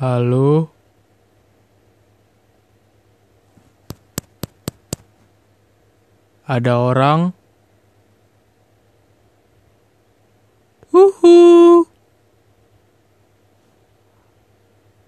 Halo? Ada orang?